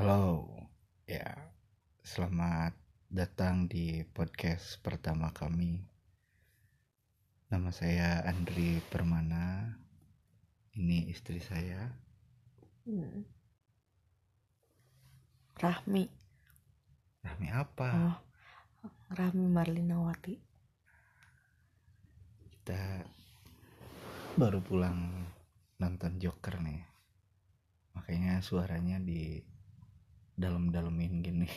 Halo, ya, selamat datang di podcast pertama kami. Nama saya Andri Permana. Ini istri saya. Hmm. Rahmi. Rahmi apa? Oh, Rahmi Marlinawati. Kita baru pulang nonton Joker nih. Makanya suaranya di dalam-dalemin gini.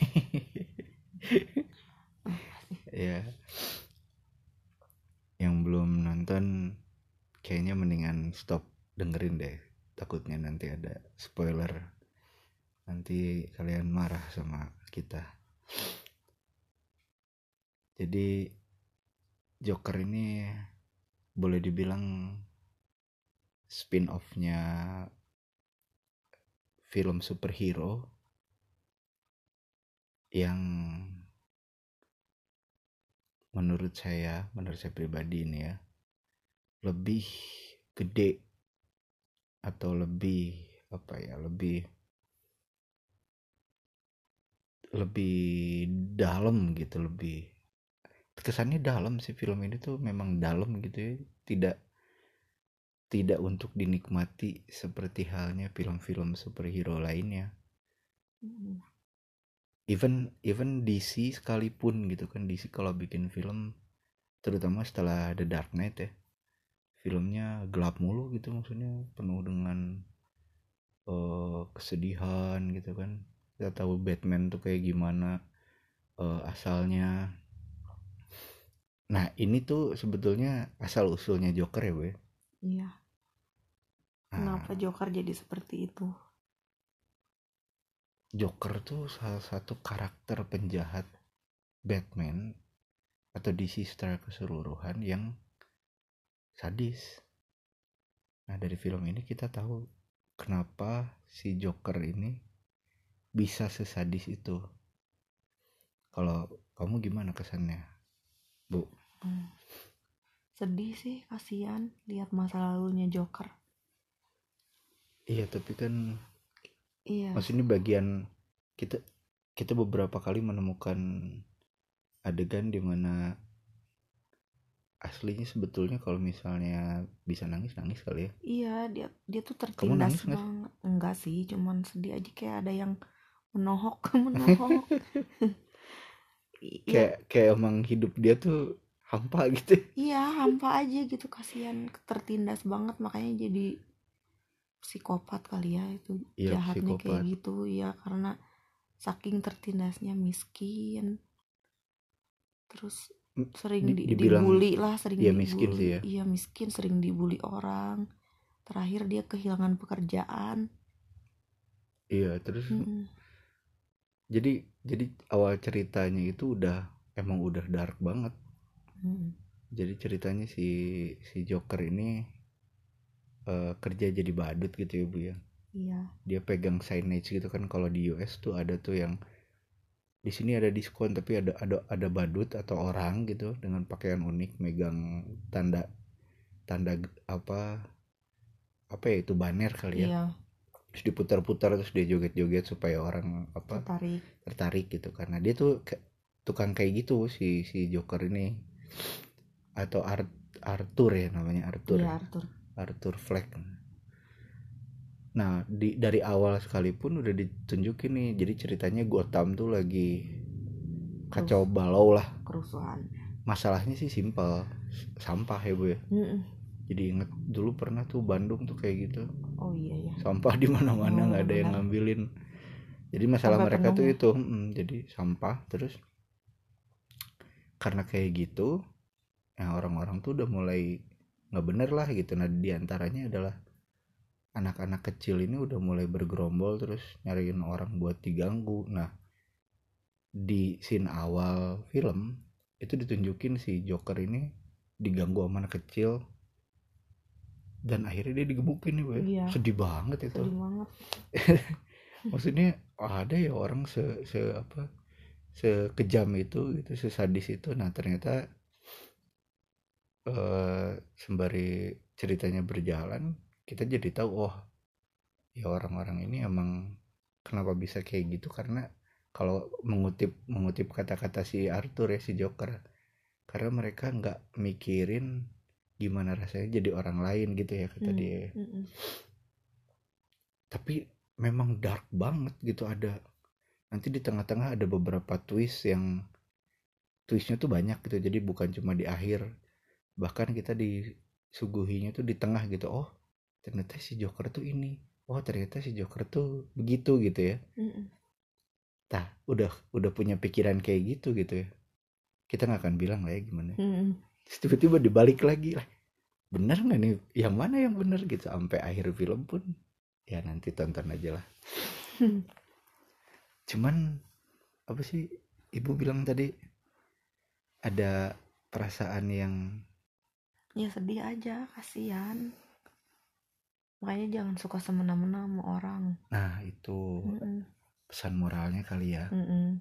ya. Yang belum nonton kayaknya mendingan stop dengerin deh. Takutnya nanti ada spoiler. Nanti kalian marah sama kita. Jadi Joker ini boleh dibilang spin-off-nya film superhero yang menurut saya, menurut saya pribadi ini ya, lebih gede atau lebih apa ya, lebih lebih dalam gitu, lebih kesannya dalam sih film ini tuh memang dalam gitu ya, tidak tidak untuk dinikmati seperti halnya film-film superhero lainnya Hmm. Even even DC sekalipun gitu kan DC kalau bikin film terutama setelah The Dark Knight ya filmnya gelap mulu gitu maksudnya penuh dengan uh, kesedihan gitu kan kita tahu Batman tuh kayak gimana uh, asalnya nah ini tuh sebetulnya asal usulnya Joker ya gue Iya. Nah, Kenapa Joker jadi seperti itu? Joker tuh salah satu karakter penjahat Batman atau DC secara keseluruhan yang sadis. Nah dari film ini kita tahu kenapa si Joker ini bisa sesadis itu. Kalau kamu gimana kesannya, Bu? Hmm. Sedih sih, kasihan lihat masa lalunya Joker. Iya tapi kan Iya. maksudnya bagian kita kita beberapa kali menemukan adegan di mana aslinya sebetulnya kalau misalnya bisa nangis nangis kali ya Iya, dia dia tuh tertindas banget. Enggak sih, cuman sedih aja kayak ada yang menohok, menohok. Iya, kayak kayak emang hidup dia tuh hampa gitu iya hampa aja gitu kasihan tertindas banget makanya jadi psikopat kali ya itu Iya, jahatnya kayak psikopat. gitu ya karena saking tertindasnya miskin terus sering Di- di, dibilang dibully lah sering miskin dibully. sih ya. iya miskin sering dibully orang terakhir dia kehilangan pekerjaan iya terus Mm-mm. jadi jadi awal ceritanya itu udah emang udah dark banget Mm-mm. jadi ceritanya si si Joker ini eh, kerja jadi badut gitu ya bu ya? Iya. Dia pegang signage gitu kan kalau di US tuh ada tuh yang di sini ada diskon tapi ada ada ada badut atau orang gitu dengan pakaian unik megang tanda tanda apa apa ya itu banner kali ya. Iya. Terus diputar-putar terus dia joget-joget supaya orang apa tertarik. tertarik gitu. Karena dia tuh tukang kayak gitu si si Joker ini. Atau Ar- Arthur ya namanya Arthur. Iya Arthur Arthur Fleck. Nah, di dari awal sekalipun udah ditunjukin nih. Jadi ceritanya Gotham tuh lagi kacau balau lah. kerusuhan Masalahnya sih simpel, sampah ya bu ya. Mm-mm. Jadi inget dulu pernah tuh Bandung tuh kayak gitu, oh iya ya sampah di mana-mana Oh, nggak ada yang ngambilin. Jadi masalah Sampai mereka tuh ya? itu, mm, jadi sampah terus karena kayak gitu, ya orang-orang tuh udah mulai nggak bener lah gitu. Nah di antaranya adalah anak-anak kecil ini udah mulai bergerombol terus nyariin orang buat diganggu. Nah, di scene awal film itu ditunjukin si Joker ini diganggu sama anak kecil dan akhirnya dia digebukin nih, ya. Iya. Sedih banget itu. sedih banget Maksudnya ada ya orang se, se apa sekejam itu gitu sesadis itu nah ternyata eh sembari ceritanya berjalan kita jadi tahu oh ya orang-orang ini emang kenapa bisa kayak gitu? Karena kalau mengutip mengutip kata-kata si Arthur ya si Joker karena mereka nggak mikirin gimana rasanya jadi orang lain gitu ya kata Hmm, dia. mm-mm. tapi memang dark banget gitu ada nanti di tengah-tengah ada beberapa twist yang twistnya tuh banyak gitu jadi bukan cuma di akhir bahkan kita disuguhinya tuh di tengah gitu oh ternyata si Joker tuh ini. Oh ternyata si Joker tuh begitu gitu ya. Tah, udah udah punya pikiran kayak gitu gitu ya kita nggak akan bilang lah ya gimana. Terus tiba-tiba dibalik lagi lah bener nggak nih? Yang mana yang bener? Gitu sampai akhir film pun ya nanti tonton aja lah. Cuman apa sih ibu bilang tadi ada perasaan yang ya sedih aja kasihan makanya jangan suka semena-mena sama orang nah itu Mm-mm. pesan moralnya kali ya Mm-mm.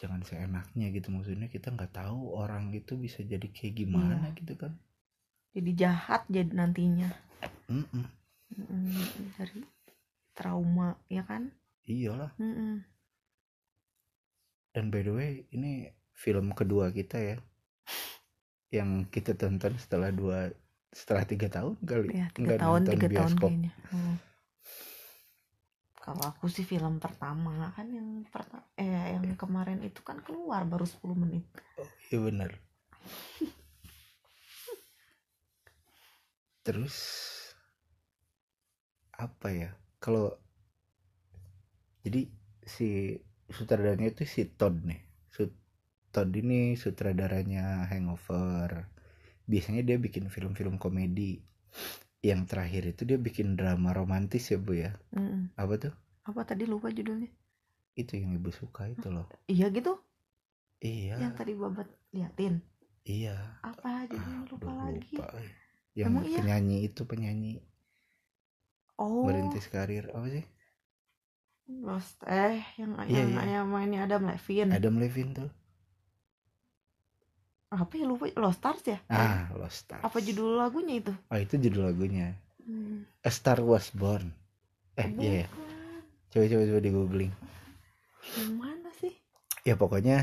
jangan seenaknya gitu maksudnya kita nggak tahu orang itu bisa jadi kayak gimana gitu kan jadi jahat jadi nantinya Mm-mm. Mm-mm. dari trauma ya kan iyalah Mm-mm. dan by the way ini film kedua kita ya yang kita tonton setelah dua setelah tiga tahun kali. Ya tiga Nggak tahun tiga tahun bioskop. kayaknya. Hmm. kalau aku sih film pertama kan yang pertama eh yang kemarin itu kan keluar baru 10 menit. Iya bener terus apa ya? Kalau jadi si sutradaranya itu si Todd nih Todd ini sutradaranya Hangover. Biasanya dia bikin film-film komedi. Yang terakhir itu dia bikin drama romantis ya bu ya? Mm-mm. apa tuh? Apa tadi lupa judulnya? Itu yang ibu suka itu loh. Iya gitu? Iya. Yang tadi babat liatin? Iya. Apa? Judulnya lupa Aduh, lagi. lupa. yang Emang iya? penyanyi itu penyanyi. Oh. Merintis karir. Apa sih? Lost. Eh yang Iya, yang, iya. yang mainnya Adam Levine. Adam Levine tuh apa ya lupa. Lost Stars ya? Ah Lost Stars. Apa judul lagunya itu? Oh itu judul lagunya. Hmm. A Star Was Born. Eh iya ya Bukan. coba coba coba di googling. Yang mana sih? Ya pokoknya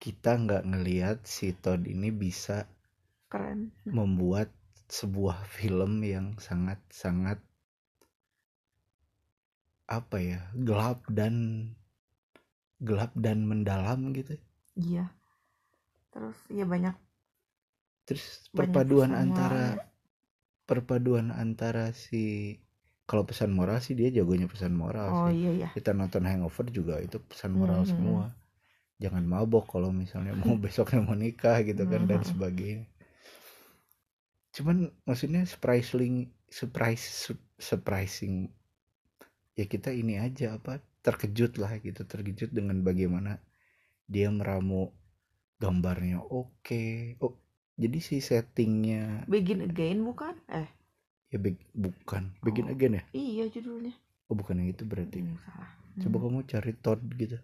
kita nggak ngelihat si Todd ini bisa keren. membuat sebuah film yang sangat sangat apa ya gelap dan gelap dan mendalam gitu. Iya terus ya banyak. Terus Banyak perpaduan pesan antara perpaduan antara si kalau pesan moral sih dia jagonya pesan moral oh sih. iya iya. Kita nonton Hangover juga itu pesan moral Mhm. semua. Jangan mabok kalau misalnya mau besoknya mau nikah gitu kan dan Mhm. sebagainya. Cuman maksudnya surprising surprise su- surprising ya kita ini aja apa terkejut lah gitu. Terkejut dengan bagaimana dia meramu gambarnya oke. Oh jadi si settingnya Begin Again bukan? Eh. Ya beg- bukan. Begin Oh. again ya? Iya judulnya. Oh bukan yang itu berarti. Hmm, salah. Coba Hmm. kamu cari Todd gitu.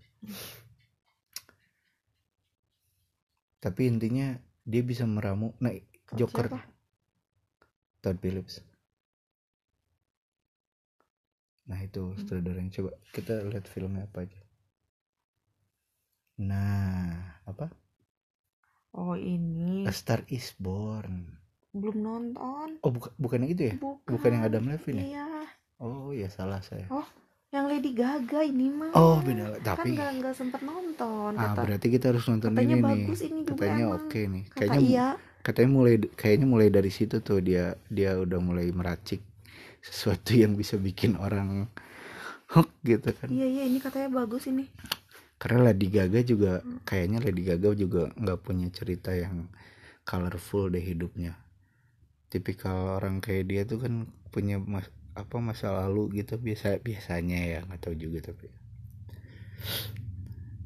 Tapi intinya dia bisa meramu nah Todd Joker. siapa? Todd Phillips. Nah itu Hmm. sutradaranya. Coba kita lihat filmnya apa aja. Nah apa oh ini. A Star Is Born. Belum nonton. Oh bukan bukan yang itu ya? Bukan. Bukan yang Adam Levine ya? Iya. Oh ya salah saya. Yang Lady Gaga ini mah. Oh beda kan tapi nggak nggak sempet nonton ah kata berarti kita harus nonton katanya ini nih. bagus ini juga katanya oke nih. Kata kayaknya iya. katanya mulai kayaknya mulai dari situ tuh dia dia udah mulai meracik sesuatu yang bisa bikin orang hook gitu kan. Iya iya ini katanya bagus ini karena Lady Gaga juga Hmm. kayaknya Lady Gaga juga nggak punya cerita yang colorful deh hidupnya. Tipikal orang kayak dia tuh kan punya mas, apa masa lalu gitu biasa biasanya ya nggak tahu juga tapi.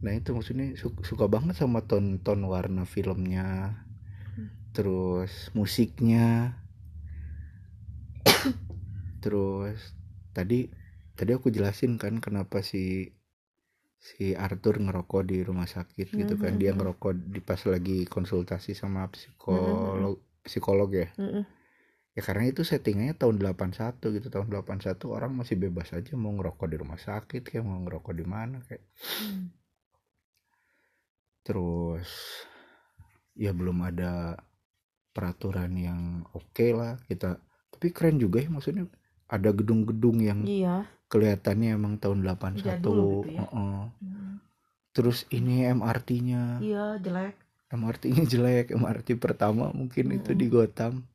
Nah itu maksudnya su- suka banget sama ton-ton warna filmnya terus musiknya. Terus tadi tadi aku jelasin kan kenapa si si Arthur ngerokok di rumah sakit gitu kan. Dia ngerokok di pas lagi konsultasi sama psikolog psikolog ya. Mm-mm. ya karena itu settingannya tahun 81 gitu. Tahun 81 orang masih bebas aja mau ngerokok di rumah sakit kayak mau ngerokok di mana kayak. Hmm. terus ya belum ada peraturan yang oke lah kita. Tapi keren juga ya maksudnya ada gedung-gedung yang iya kelihatannya emang tahun 81 Jadul gitu ya. Heeh. Hmm. terus ini MRT-nya iya jelek MRT-nya jelek MRT pertama mungkin itu di Gotham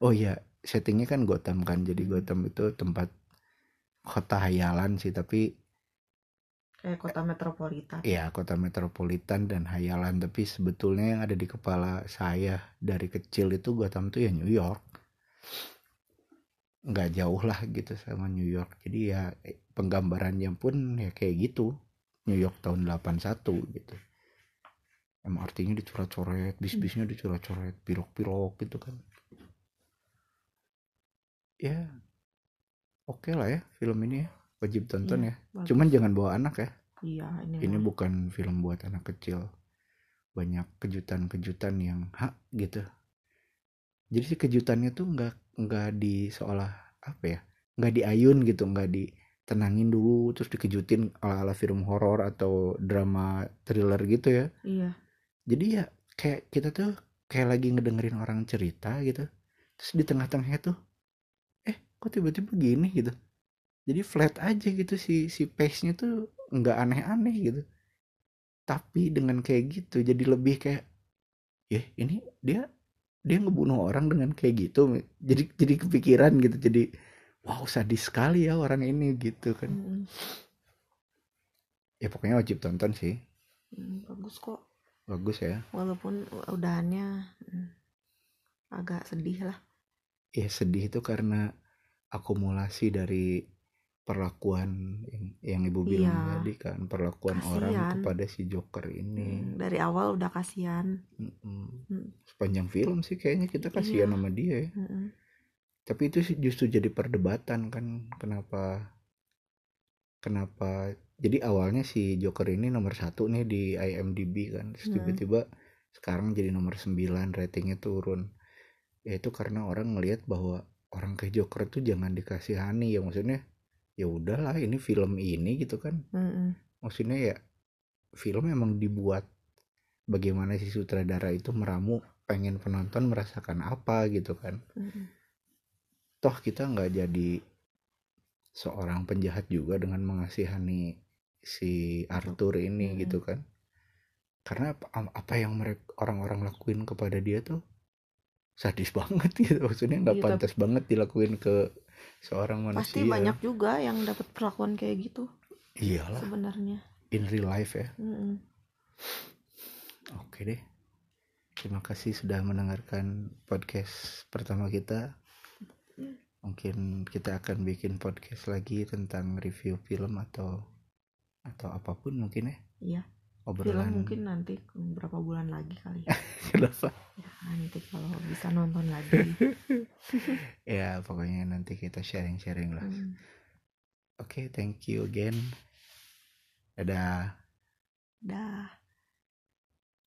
oh ya settingnya kan Gotham kan jadi Hmm. Gotham itu tempat kota hayalan sih tapi kayak kota metropolitan ya kota metropolitan dan hayalan tapi sebetulnya yang ada di kepala saya dari kecil itu Gotham tuh ya New York nggak jauh lah gitu sama New York. Jadi ya eh, penggambarannya pun ya kayak gitu. New York tahun 81 gitu. MRT-nya dicoret-coret bis-bisnya dicoret-coret pirok-pirok gitu kan. Ya oke lah ya film ini ya. Wajib tonton Iya, ya. bagus. cuman jangan bawa anak ya. Iya ini, ini bukan film buat anak kecil. Banyak kejutan-kejutan yang hak gitu jadi si kejutannya tuh nggak nggak di seolah apa ya nggak diayun gitu nggak ditenangin dulu terus dikejutin ala ala film horor atau drama thriller gitu ya. Iya. Jadi ya kayak kita tuh kayak lagi ngedengerin orang cerita gitu terus di tengah-tengahnya tuh eh kok tiba-tiba gini? gitu. Jadi flat aja gitu si si pace nya tuh nggak aneh-aneh gitu. Tapi dengan kayak gitu jadi lebih kayak ya ini dia dia ngebunuh orang dengan kayak gitu jadi jadi kepikiran gitu jadi wow sadis sekali ya orang ini gitu kan. Mm-mm. ya pokoknya wajib tonton sih. Mm, bagus kok. Bagus ya. Walaupun udahannya mm, agak sedih lah. Ya sedih itu karena akumulasi dari perlakuan yang, yang ibu bilang Iya. tadi kan perlakuan orang Kasian. kepada si Joker ini Mm, dari awal udah kasihan Mm-mm. Mm. sepanjang film sih kayaknya kita kasihan Iya. sama dia ya Mm-mm. tapi itu justru jadi perdebatan kan kenapa kenapa jadi awalnya si Joker ini nomor satu nih di IMDb kan terus Hmm. tiba-tiba sekarang jadi nomor 9 ratingnya turun ya itu karena orang ngelihat bahwa orang kayak Joker tuh jangan dikasihani ya maksudnya ya udahlah ini film ini gitu kan Mm-mm. maksudnya ya film emang dibuat bagaimana si sutradara itu meramu pengen penonton merasakan apa gitu kan Mm-mm. toh kita nggak jadi seorang penjahat juga dengan mengasihani si Arthur ini Mm-mm. gitu kan karena apa, apa yang mereka orang-orang lakuin kepada dia tuh sadis banget gitu maksudnya nggak Iya, pantas banget dilakuin ke seorang manusia. pasti banyak juga yang dapat perlakuan kayak gitu. Iyalah. Sebenarnya. In real life ya. Mm-mm. oke deh. Terima kasih sudah mendengarkan podcast pertama kita. Mungkin kita akan bikin podcast lagi tentang review film atau atau apa pun mungkin ya. Iya. Obrolan. Film mungkin nanti beberapa bulan lagi kali Kenapa? ya, nanti kalau bisa nonton lagi. Ya pokoknya nanti kita sharing-sharing lah. Mm. oke thank you again. Dadah. Dah